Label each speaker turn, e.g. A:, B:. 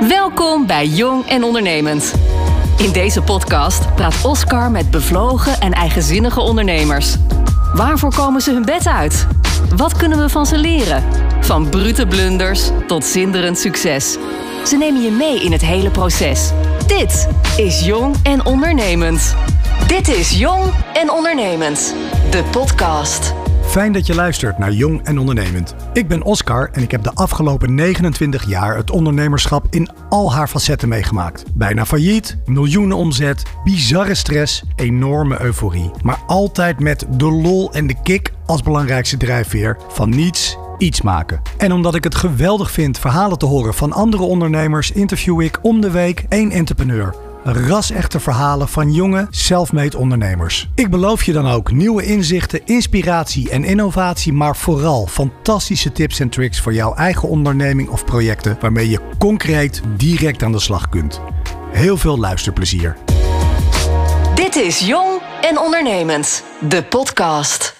A: Welkom bij Jong en Ondernemend. In deze podcast praat Oscar met bevlogen en eigenzinnige ondernemers. Waarvoor komen ze hun bed uit? Wat kunnen we van ze leren? Van brute blunders tot zinderend succes. Ze nemen je mee in het hele proces. Dit is Jong en Ondernemend. Dit is Jong en Ondernemend, de podcast.
B: Fijn dat je luistert naar Jong en Ondernemend. Ik ben Oscar en ik heb de afgelopen 29 jaar het ondernemerschap in al haar facetten meegemaakt. Bijna failliet, miljoenen omzet, bizarre stress, enorme euforie. Maar altijd met de lol en de kick als belangrijkste drijfveer van niets iets maken. En omdat ik het geweldig vind verhalen te horen van andere ondernemers, interview ik om de week één entrepreneur ras-echte verhalen van jonge, self-made ondernemers. Ik beloof je dan ook nieuwe inzichten, inspiratie en innovatie, maar vooral fantastische tips en tricks voor jouw eigen onderneming of projecten waarmee je concreet direct aan de slag kunt. Heel veel luisterplezier.
A: Dit is Jong en Ondernemend, de podcast.